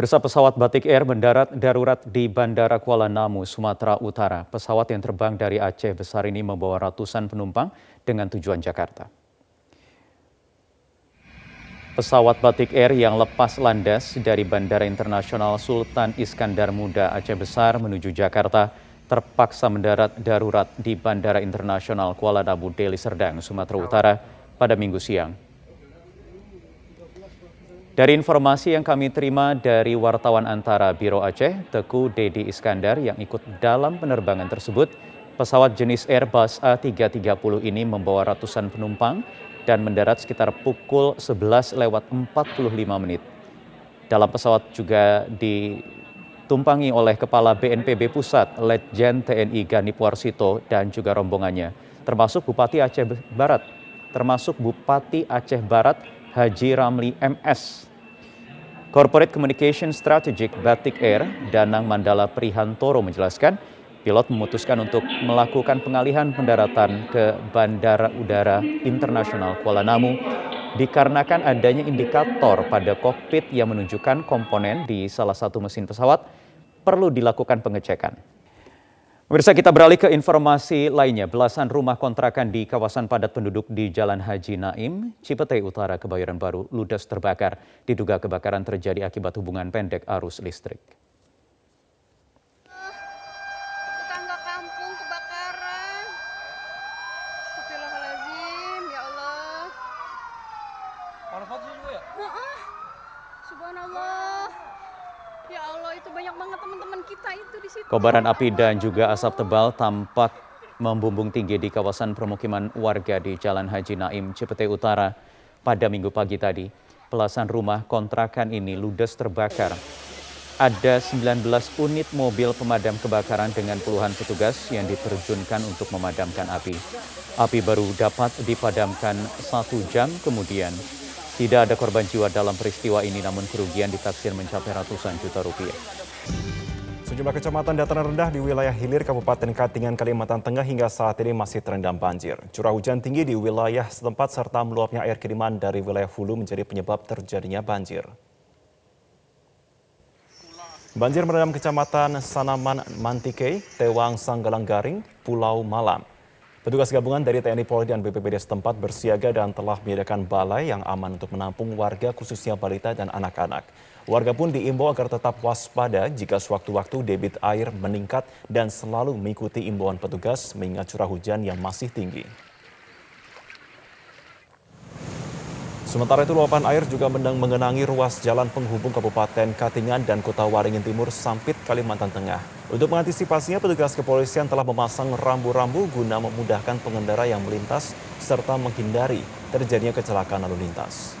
Pemirsa pesawat Batik Air mendarat darurat di Bandara Kuala Namu, Sumatera Utara. Pesawat yang terbang dari Aceh besar ini membawa ratusan penumpang dengan tujuan Jakarta. Pesawat Batik Air yang lepas landas dari Bandara Internasional Sultan Iskandar Muda Aceh Besar menuju Jakarta terpaksa mendarat darurat di Bandara Internasional Kuala Namu Deli Serdang, Sumatera Utara pada minggu siang. Dari informasi yang kami terima dari wartawan antara Biro Aceh, Teku Dedi Iskandar yang ikut dalam penerbangan tersebut, pesawat jenis Airbus A330 ini membawa ratusan penumpang dan mendarat sekitar pukul 11 lewat 45 menit. Dalam pesawat juga ditumpangi oleh Kepala BNPB Pusat, Letjen TNI Gani Puarsito dan juga rombongannya, termasuk Bupati Aceh Barat, termasuk Bupati Aceh Barat Haji Ramli MS. Corporate Communication Strategic Batik Air, Danang Mandala Prihantoro menjelaskan, pilot memutuskan untuk melakukan pengalihan pendaratan ke Bandara Udara Internasional Kuala Namu dikarenakan adanya indikator pada kokpit yang menunjukkan komponen di salah satu mesin pesawat perlu dilakukan pengecekan. Pemirsa kita beralih ke informasi lainnya. Belasan rumah kontrakan di kawasan padat penduduk di Jalan Haji Naim, Cipete Utara, Kebayoran Baru, ludes terbakar. Diduga kebakaran terjadi akibat hubungan pendek arus listrik. Tetangga kampung kebakaran. Astagfirullahaladzim, ya Allah. Panas banget juga ya? Heeh. Subhanallah. Ya. Kobaran api dan juga asap tebal tampak membumbung tinggi di kawasan permukiman warga di Jalan Haji Naim, Cipete Utara pada minggu pagi tadi. Belasan rumah kontrakan ini ludes terbakar. Ada 19 unit mobil pemadam kebakaran dengan puluhan petugas yang diterjunkan untuk memadamkan api. Api baru dapat dipadamkan satu jam kemudian. Tidak ada korban jiwa dalam peristiwa ini, namun kerugian ditaksir mencapai ratusan juta rupiah. Sejumlah kecamatan dataran rendah di wilayah hilir Kabupaten Katingan, Kalimantan Tengah hingga saat ini masih terendam banjir. Curah hujan tinggi di wilayah setempat serta meluapnya air kiriman dari wilayah hulu menjadi penyebab terjadinya banjir. Banjir merendam kecamatan Sanaman Mantike, Tewang Sanggalang Garing, Pulau Malam. Petugas gabungan dari TNI Polri dan BPBD setempat bersiaga dan telah menyediakan balai yang aman untuk menampung warga khususnya balita dan anak-anak. Warga pun diimbau agar tetap waspada jika sewaktu-waktu debit air meningkat dan selalu mengikuti imbauan petugas mengingat curah hujan yang masih tinggi. Sementara itu luapan air juga mengenangi ruas jalan penghubung Kabupaten Katingan dan Kota Waringin Timur Sampit, Kalimantan Tengah. Untuk mengantisipasinya, petugas kepolisian telah memasang rambu-rambu guna memudahkan pengendara yang melintas serta menghindari terjadinya kecelakaan lalu lintas.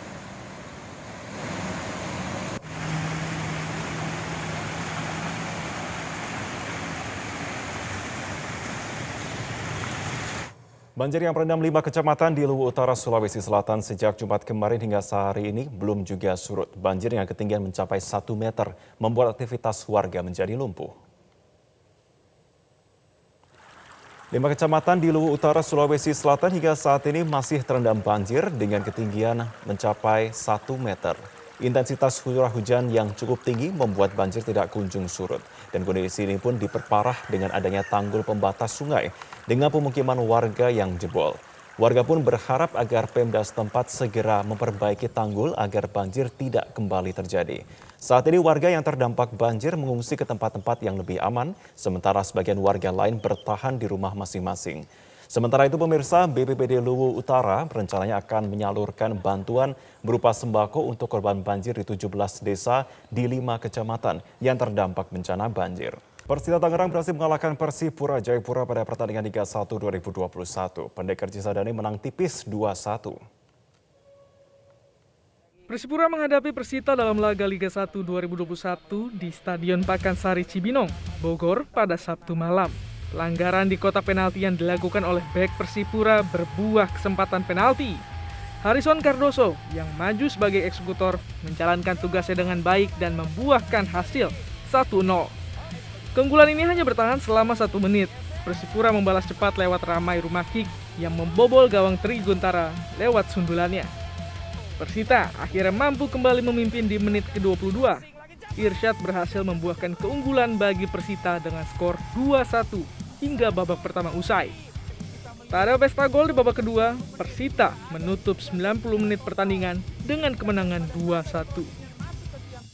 Banjir yang merendam lima kecamatan di Luwu Utara, Sulawesi Selatan sejak Jumat kemarin hingga sehari ini belum juga surut. Banjir yang ketinggian mencapai satu meter membuat aktivitas warga menjadi lumpuh. Lima kecamatan di Luwu Utara, Sulawesi Selatan hingga saat ini masih terendam banjir dengan ketinggian mencapai satu meter. Intensitas curah hujan yang cukup tinggi membuat banjir tidak kunjung surut. Dan kondisi ini pun diperparah dengan adanya tanggul pembatas sungai dengan pemukiman warga yang jebol. Warga pun berharap agar Pemda setempat segera memperbaiki tanggul agar banjir tidak kembali terjadi. Saat ini warga yang terdampak banjir mengungsi ke tempat-tempat yang lebih aman, sementara sebagian warga lain bertahan di rumah masing-masing. Sementara itu pemirsa BPBD Luwu Utara rencananya akan menyalurkan bantuan berupa sembako untuk korban banjir di 17 desa di 5 kecamatan yang terdampak bencana banjir. Persita Tangerang berhasil mengalahkan Persipura Jayapura pada pertandingan Liga 1 2021. Pendekar Cisadane menang tipis 2-1. Persipura menghadapi Persita dalam laga Liga 1 2021 di Stadion Pakansari Cibinong, Bogor pada Sabtu malam. Pelanggaran di kotak penalti yang dilakukan oleh bek Persipura berbuah kesempatan penalti. Harrison Cardoso yang maju sebagai eksekutor menjalankan tugasnya dengan baik dan membuahkan hasil 1-0. Keunggulan ini hanya bertahan selama satu menit. Persipura membalas cepat lewat ramai rumah kick yang membobol gawang Triguntara lewat sundulannya. Persita akhirnya mampu kembali memimpin di menit ke-22. Irsyad berhasil membuahkan keunggulan bagi Persita dengan skor 2-1 hingga babak pertama usai. Pada pesta gol di babak kedua, Persita menutup 90 menit pertandingan dengan kemenangan 2-1.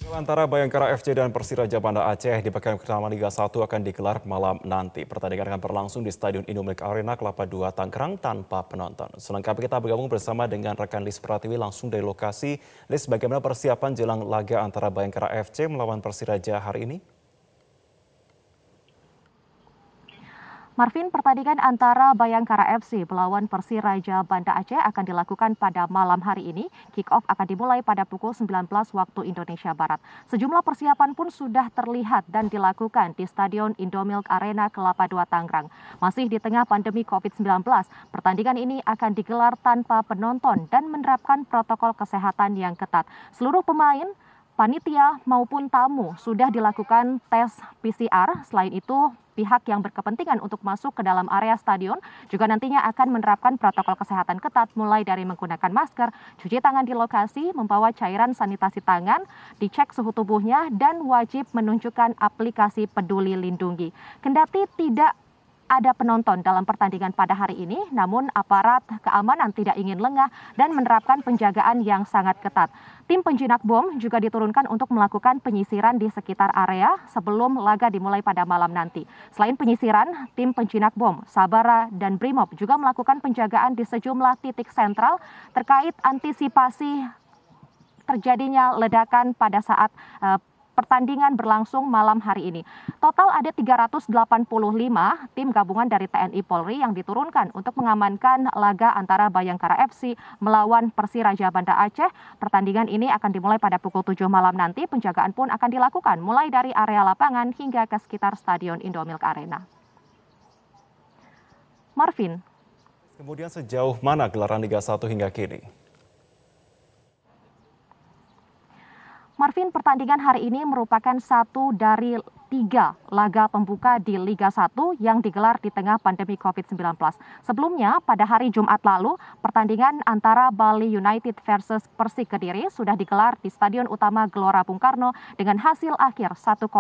Antara Bayangkara FC dan Persiraja Banda Aceh di pekan pertama Liga 1 akan digelar malam nanti. Pertandingan akan berlangsung di Stadion Indomilk Arena Kelapa II Tangerang tanpa penonton. Selengkapnya kita bergabung bersama dengan rekan Lis Pratiwi langsung dari lokasi. Lis, bagaimana persiapan jelang laga antara Bayangkara FC melawan Persiraja hari ini? Marvin, pertandingan antara Bayangkara FC melawan Persiraja Banda Aceh akan dilakukan pada malam hari ini. Kick-off akan dimulai pada pukul 19 waktu Indonesia Barat. Sejumlah persiapan pun sudah terlihat dan dilakukan di Stadion Indomilk Arena Kelapa II Tangerang. Masih di tengah pandemi COVID-19, pertandingan ini akan digelar tanpa penonton dan menerapkan protokol kesehatan yang ketat. Seluruh pemain panitia maupun tamu sudah dilakukan tes PCR. Selain itu, pihak yang berkepentingan untuk masuk ke dalam area stadion juga nantinya akan menerapkan protokol kesehatan ketat mulai dari menggunakan masker, cuci tangan di lokasi, membawa cairan sanitasi tangan, dicek suhu tubuhnya, dan wajib menunjukkan aplikasi peduli lindungi. Kendati tidak ada penonton dalam pertandingan pada hari ini, namun aparat keamanan tidak ingin lengah dan menerapkan penjagaan yang sangat ketat. Tim penjinak bom juga diturunkan untuk melakukan penyisiran di sekitar area sebelum laga dimulai pada malam nanti. Selain penyisiran, tim penjinak bom, Sabara, dan Brimob juga melakukan penjagaan di sejumlah titik sentral terkait antisipasi terjadinya ledakan pada saat uh, pertandingan berlangsung malam hari ini. Total ada 385 tim gabungan dari TNI Polri yang diturunkan untuk mengamankan laga antara Bayangkara FC melawan Persiraja Banda Aceh. Pertandingan ini akan dimulai pada pukul 7 malam nanti. Penjagaan pun akan dilakukan mulai dari area lapangan hingga ke sekitar Stadion Indomilk Arena. Marvin. Kemudian sejauh mana gelaran Liga 1 hingga kini? Marvin, pertandingan hari ini merupakan satu dari tiga laga pembuka di Liga 1 yang digelar di tengah pandemi COVID-19. Sebelumnya, pada hari Jumat lalu, pertandingan antara Bali United versus Persik Kediri sudah digelar di Stadion Utama Gelora Bung Karno dengan hasil akhir 1-0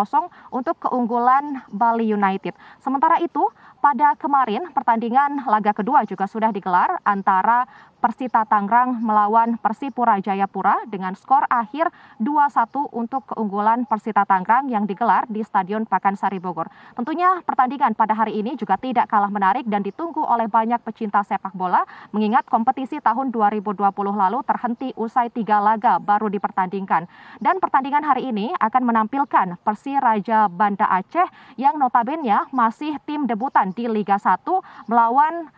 untuk keunggulan Bali United. Sementara itu, pada kemarin pertandingan laga kedua juga sudah digelar antara Persita Tangerang melawan Persipura Jayapura dengan skor akhir 2-1 untuk keunggulan Persita Tangerang yang digelar di Stadion Pakansari Bogor. Tentunya pertandingan pada hari ini juga tidak kalah menarik dan ditunggu oleh banyak pecinta sepak bola mengingat kompetisi tahun 2020 lalu terhenti usai tiga laga baru dipertandingkan. Dan pertandingan hari ini akan menampilkan Persiraja Banda Aceh yang notabene masih tim debutan di Liga 1 melawan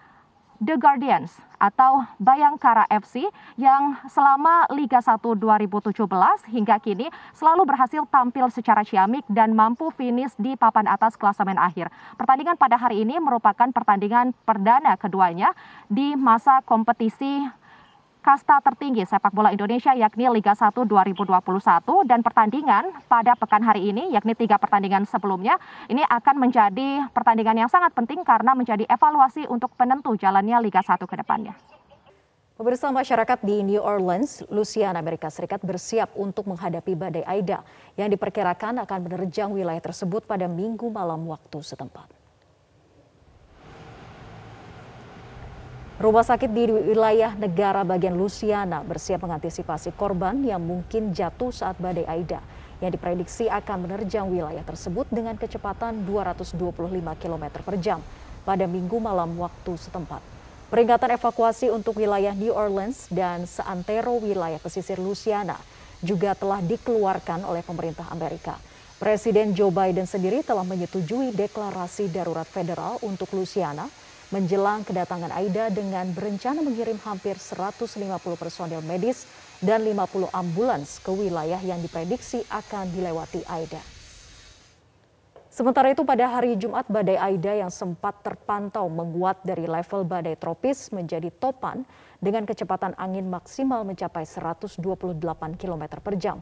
The Guardians atau Bayangkara FC yang selama Liga 1 2017 hingga kini selalu berhasil tampil secara ciamik dan mampu finish di papan atas klasemen akhir. Pertandingan pada hari ini merupakan pertandingan perdana keduanya di masa kompetisi kasta tertinggi sepak bola Indonesia yakni Liga 1 2021 dan pertandingan pada pekan hari ini yakni tiga pertandingan sebelumnya ini akan menjadi pertandingan yang sangat penting karena menjadi evaluasi untuk penentu jalannya Liga 1 ke depannya. Pemirsa masyarakat di New Orleans, Louisiana, Amerika Serikat bersiap untuk menghadapi badai Aida yang diperkirakan akan menerjang wilayah tersebut pada minggu malam waktu setempat. Rumah sakit di wilayah negara bagian Louisiana bersiap mengantisipasi korban yang mungkin jatuh saat badai Aida yang diprediksi akan menerjang wilayah tersebut dengan kecepatan 225 km per jam pada minggu malam waktu setempat. Peringatan evakuasi untuk wilayah New Orleans dan seantero wilayah pesisir Louisiana juga telah dikeluarkan oleh pemerintah Amerika. Presiden Joe Biden sendiri telah menyetujui deklarasi darurat federal untuk Louisiana menjelang kedatangan Aida dengan berencana mengirim hampir 150 personel medis dan 50 ambulans ke wilayah yang diprediksi akan dilewati Aida. Sementara itu pada hari Jumat badai Aida yang sempat terpantau menguat dari level badai tropis menjadi topan dengan kecepatan angin maksimal mencapai 128 km per jam.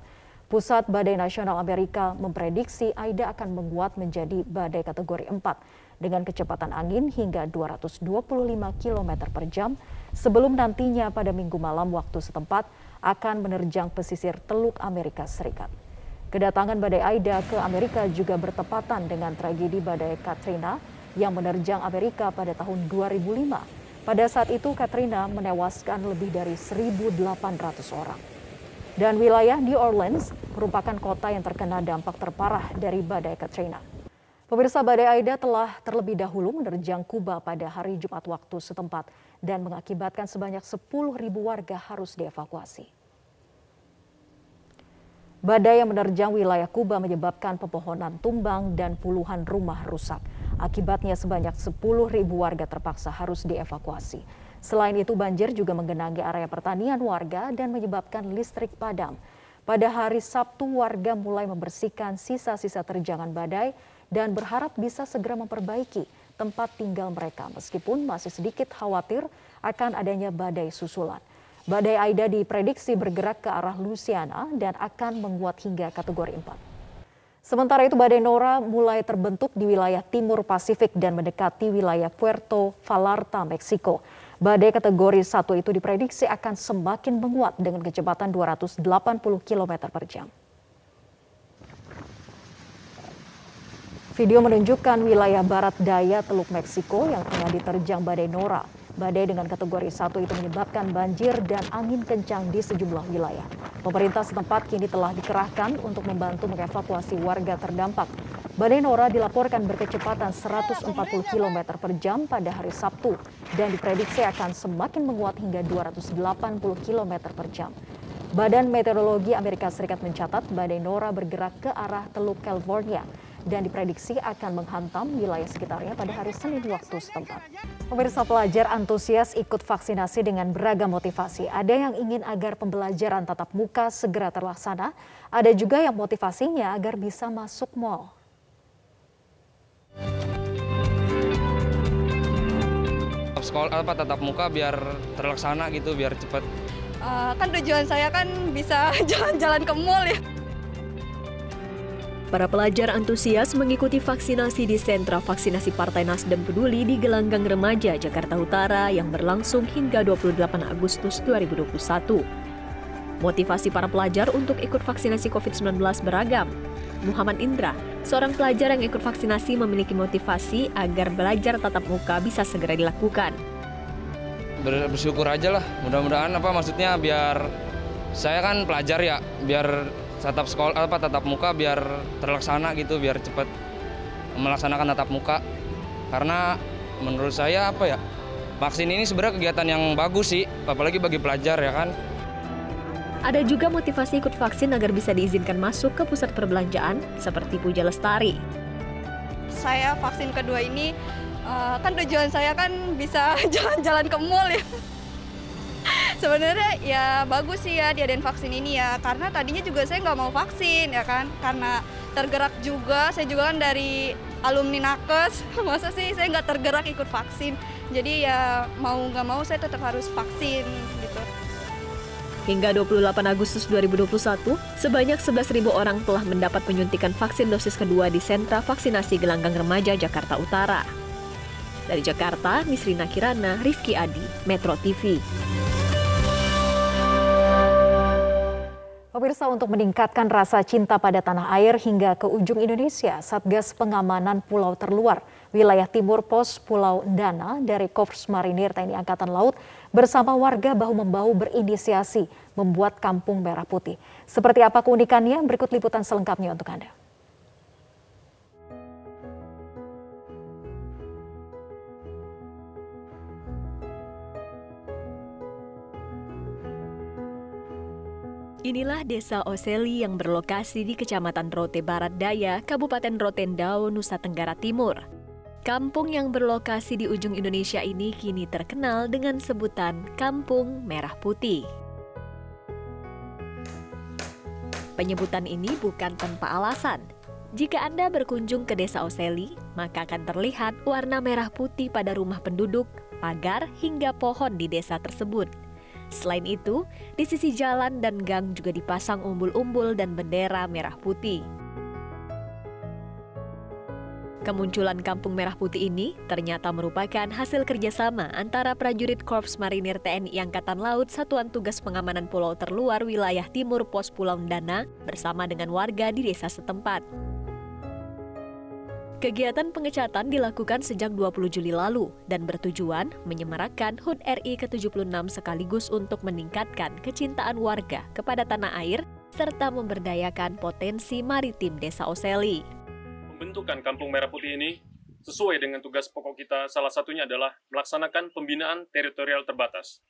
Pusat Badai Nasional Amerika memprediksi Aida akan menguat menjadi badai kategori 4 dengan kecepatan angin hingga 225 km per jam sebelum nantinya pada minggu malam waktu setempat akan menerjang pesisir Teluk Amerika Serikat. Kedatangan badai Aida ke Amerika juga bertepatan dengan tragedi badai Katrina yang menerjang Amerika pada tahun 2005. Pada saat itu Katrina menewaskan lebih dari 1.800 orang. Dan wilayah New Orleans merupakan kota yang terkena dampak terparah dari badai Katrina. Pemirsa badai Aida telah terlebih dahulu menerjang Kuba pada hari Jumat waktu setempat dan mengakibatkan sebanyak 10.000 warga harus dievakuasi. Badai yang menerjang wilayah Kuba menyebabkan pepohonan tumbang dan puluhan rumah rusak. Akibatnya sebanyak 10.000 warga terpaksa harus dievakuasi. Selain itu banjir juga menggenangi area pertanian warga dan menyebabkan listrik padam. Pada hari Sabtu warga mulai membersihkan sisa-sisa terjangan badai dan berharap bisa segera memperbaiki tempat tinggal mereka meskipun masih sedikit khawatir akan adanya badai susulan. Badai Aida diprediksi bergerak ke arah Luciana dan akan menguat hingga kategori 4. Sementara itu badai Nora mulai terbentuk di wilayah timur Pasifik dan mendekati wilayah Puerto Vallarta, Meksiko. Badai kategori 1 itu diprediksi akan semakin menguat dengan kecepatan 280 km per jam. Video menunjukkan wilayah barat daya Teluk Meksiko yang tengah diterjang badai Nora. Badai dengan kategori 1 itu menyebabkan banjir dan angin kencang di sejumlah wilayah. Pemerintah setempat kini telah dikerahkan untuk membantu mengevakuasi warga terdampak. Badai Nora dilaporkan berkecepatan 140 km per jam pada hari Sabtu dan diprediksi akan semakin menguat hingga 280 km per jam. Badan Meteorologi Amerika Serikat mencatat badai Nora bergerak ke arah Teluk California dan diprediksi akan menghantam wilayah sekitarnya pada hari Senin waktu setempat. Pemirsa pelajar antusias ikut vaksinasi dengan beragam motivasi. Ada yang ingin agar pembelajaran tatap muka segera terlaksana, ada juga yang motivasinya agar bisa masuk mal. Sekolah apa tatap muka biar terlaksana gitu, biar cepat. Uh, kan tujuan saya kan bisa jalan-jalan ke mall ya. Para pelajar antusias mengikuti vaksinasi di sentra vaksinasi Partai Nasdem Peduli di Gelanggang Remaja, Jakarta Utara yang berlangsung hingga 28 Agustus 2021. Motivasi para pelajar untuk ikut vaksinasi COVID-19 beragam. Muhammad Indra, seorang pelajar yang ikut vaksinasi memiliki motivasi agar belajar tatap muka bisa segera dilakukan. Bersyukur aja lah, mudah-mudahan apa maksudnya biar saya kan pelajar ya, biar tatap sekolah apa tatap muka biar terlaksana gitu biar cepat melaksanakan tatap muka. Karena menurut saya apa ya vaksin ini sebenarnya kegiatan yang bagus sih apalagi bagi pelajar ya kan? Ada juga motivasi ikut vaksin agar bisa diizinkan masuk ke pusat perbelanjaan seperti Puja Lestari. Saya vaksin kedua ini uh, kan tujuan saya kan bisa jalan-jalan ke mall ya sebenarnya ya bagus sih ya diadain vaksin ini ya. Karena tadinya juga saya nggak mau vaksin ya kan? Karena tergerak juga. Saya juga kan dari alumni nakes. Masa sih saya nggak tergerak ikut vaksin? Jadi ya mau nggak mau saya tetap harus vaksin gitu. Hingga 28 Agustus 2021, sebanyak 11.000 orang telah mendapat penyuntikan vaksin dosis kedua di sentra vaksinasi Gelanggang Remaja Jakarta Utara. Dari Jakarta, Misrina Kirana, Rifki Adi, Metro TV. Pemirsa untuk meningkatkan rasa cinta pada tanah air hingga ke ujung Indonesia, Satgas Pengamanan Pulau Terluar, wilayah timur pos Pulau Dana dari Korps Marinir TNI Angkatan Laut bersama warga bahu-membahu berinisiasi membuat Kampung Merah Putih. Seperti apa keunikannya? Berikut liputan selengkapnya untuk Anda. Inilah desa Oseli yang berlokasi di Kecamatan Rote Barat Daya, Kabupaten Rotendao, Nusa Tenggara Timur. Kampung yang berlokasi di ujung Indonesia ini kini terkenal dengan sebutan Kampung Merah Putih. Penyebutan ini bukan tanpa alasan. Jika Anda berkunjung ke desa Oseli, maka akan terlihat warna merah putih pada rumah penduduk, pagar, hingga pohon di desa tersebut – Selain itu, di sisi jalan dan gang juga dipasang umbul-umbul dan bendera merah putih. Kemunculan Kampung Merah Putih ini ternyata merupakan hasil kerjasama antara prajurit Korps Marinir TNI Angkatan Laut Satuan Tugas Pengamanan Pulau Terluar Wilayah Timur Pos Pulau Dana bersama dengan warga di desa setempat. Kegiatan pengecatan dilakukan sejak 20 Juli lalu dan bertujuan menyemarakan HUT RI ke-76 sekaligus untuk meningkatkan kecintaan warga kepada tanah air serta memberdayakan potensi maritim Desa Oseli pembentukan Kampung Merah Putih ini sesuai dengan tugas pokok kita salah satunya adalah melaksanakan pembinaan teritorial terbatas.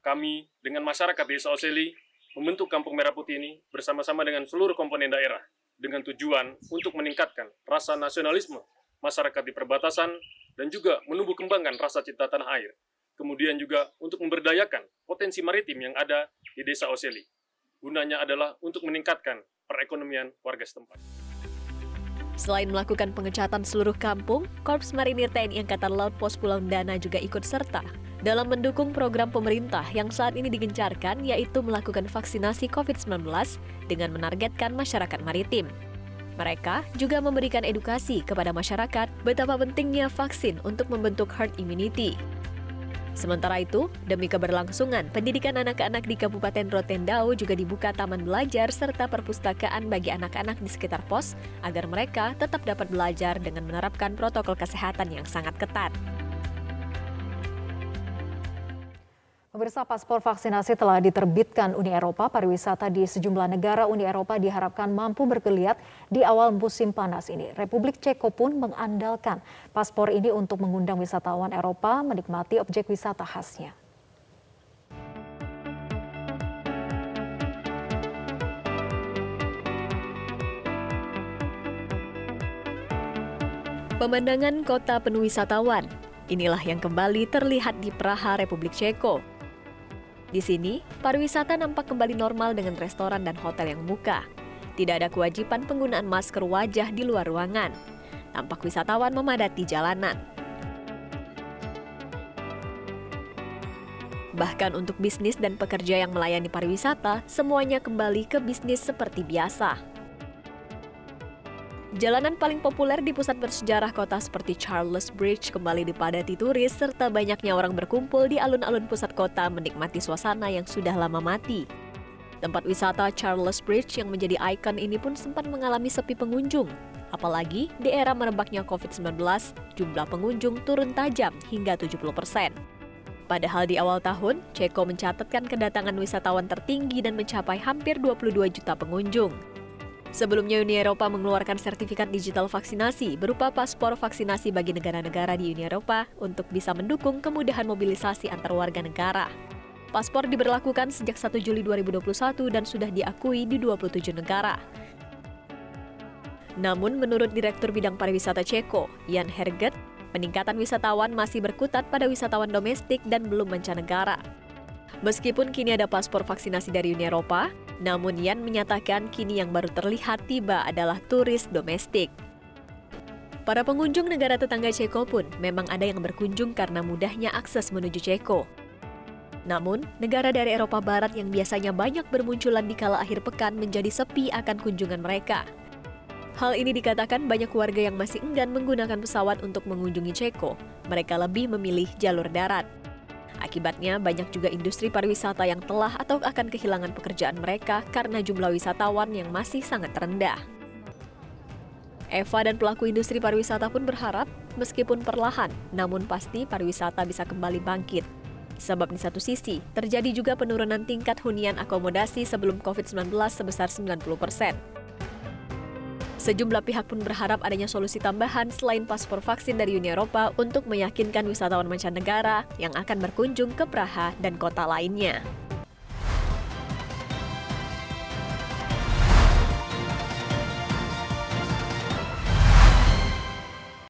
Kami dengan masyarakat Desa Oseli membentuk Kampung Merah Putih ini bersama-sama dengan seluruh komponen daerah dengan tujuan untuk meningkatkan rasa nasionalisme masyarakat di perbatasan dan juga menumbuh kembangkan rasa cinta tanah air. Kemudian juga untuk memberdayakan potensi maritim yang ada di Desa Oseli. Gunanya adalah untuk meningkatkan perekonomian warga setempat. Selain melakukan pengecatan seluruh kampung, Korps Marinir TNI Angkatan Laut Pos Pulau Dana juga ikut serta dalam mendukung program pemerintah yang saat ini digencarkan yaitu melakukan vaksinasi COVID-19 dengan menargetkan masyarakat maritim. Mereka juga memberikan edukasi kepada masyarakat betapa pentingnya vaksin untuk membentuk herd immunity. Sementara itu, demi keberlangsungan, pendidikan anak-anak di Kabupaten Rotendao juga dibuka taman belajar serta perpustakaan bagi anak-anak di sekitar pos agar mereka tetap dapat belajar dengan menerapkan protokol kesehatan yang sangat ketat. Pemirsa paspor vaksinasi telah diterbitkan Uni Eropa. Pariwisata di sejumlah negara Uni Eropa diharapkan mampu bergeliat di awal musim panas ini. Republik Ceko pun mengandalkan paspor ini untuk mengundang wisatawan Eropa menikmati objek wisata khasnya. Pemandangan kota penuh wisatawan. Inilah yang kembali terlihat di Praha, Republik Ceko. Di sini, pariwisata nampak kembali normal dengan restoran dan hotel yang buka. Tidak ada kewajiban penggunaan masker wajah di luar ruangan. Tampak wisatawan memadati jalanan. Bahkan untuk bisnis dan pekerja yang melayani pariwisata, semuanya kembali ke bisnis seperti biasa. Jalanan paling populer di pusat bersejarah kota seperti Charles Bridge kembali dipadati turis serta banyaknya orang berkumpul di alun-alun pusat kota menikmati suasana yang sudah lama mati. Tempat wisata Charles Bridge yang menjadi ikon ini pun sempat mengalami sepi pengunjung. Apalagi di era merebaknya COVID-19, jumlah pengunjung turun tajam hingga 70 persen. Padahal di awal tahun, Ceko mencatatkan kedatangan wisatawan tertinggi dan mencapai hampir 22 juta pengunjung. Sebelumnya Uni Eropa mengeluarkan sertifikat digital vaksinasi berupa paspor vaksinasi bagi negara-negara di Uni Eropa untuk bisa mendukung kemudahan mobilisasi antar warga negara. Paspor diberlakukan sejak 1 Juli 2021 dan sudah diakui di 27 negara. Namun menurut Direktur Bidang Pariwisata Ceko, Jan Herget, peningkatan wisatawan masih berkutat pada wisatawan domestik dan belum mancanegara. Meskipun kini ada paspor vaksinasi dari Uni Eropa, namun Yan menyatakan kini yang baru terlihat tiba adalah turis domestik. Para pengunjung negara tetangga Ceko pun memang ada yang berkunjung karena mudahnya akses menuju Ceko. Namun, negara dari Eropa Barat yang biasanya banyak bermunculan di kala akhir pekan menjadi sepi akan kunjungan mereka. Hal ini dikatakan banyak warga yang masih enggan menggunakan pesawat untuk mengunjungi Ceko. Mereka lebih memilih jalur darat. Akibatnya, banyak juga industri pariwisata yang telah atau akan kehilangan pekerjaan mereka karena jumlah wisatawan yang masih sangat rendah. Eva dan pelaku industri pariwisata pun berharap, meskipun perlahan, namun pasti pariwisata bisa kembali bangkit. Sebab di satu sisi, terjadi juga penurunan tingkat hunian akomodasi sebelum COVID-19 sebesar 90 persen. Sejumlah pihak pun berharap adanya solusi tambahan selain paspor vaksin dari Uni Eropa untuk meyakinkan wisatawan mancanegara yang akan berkunjung ke Praha dan kota lainnya.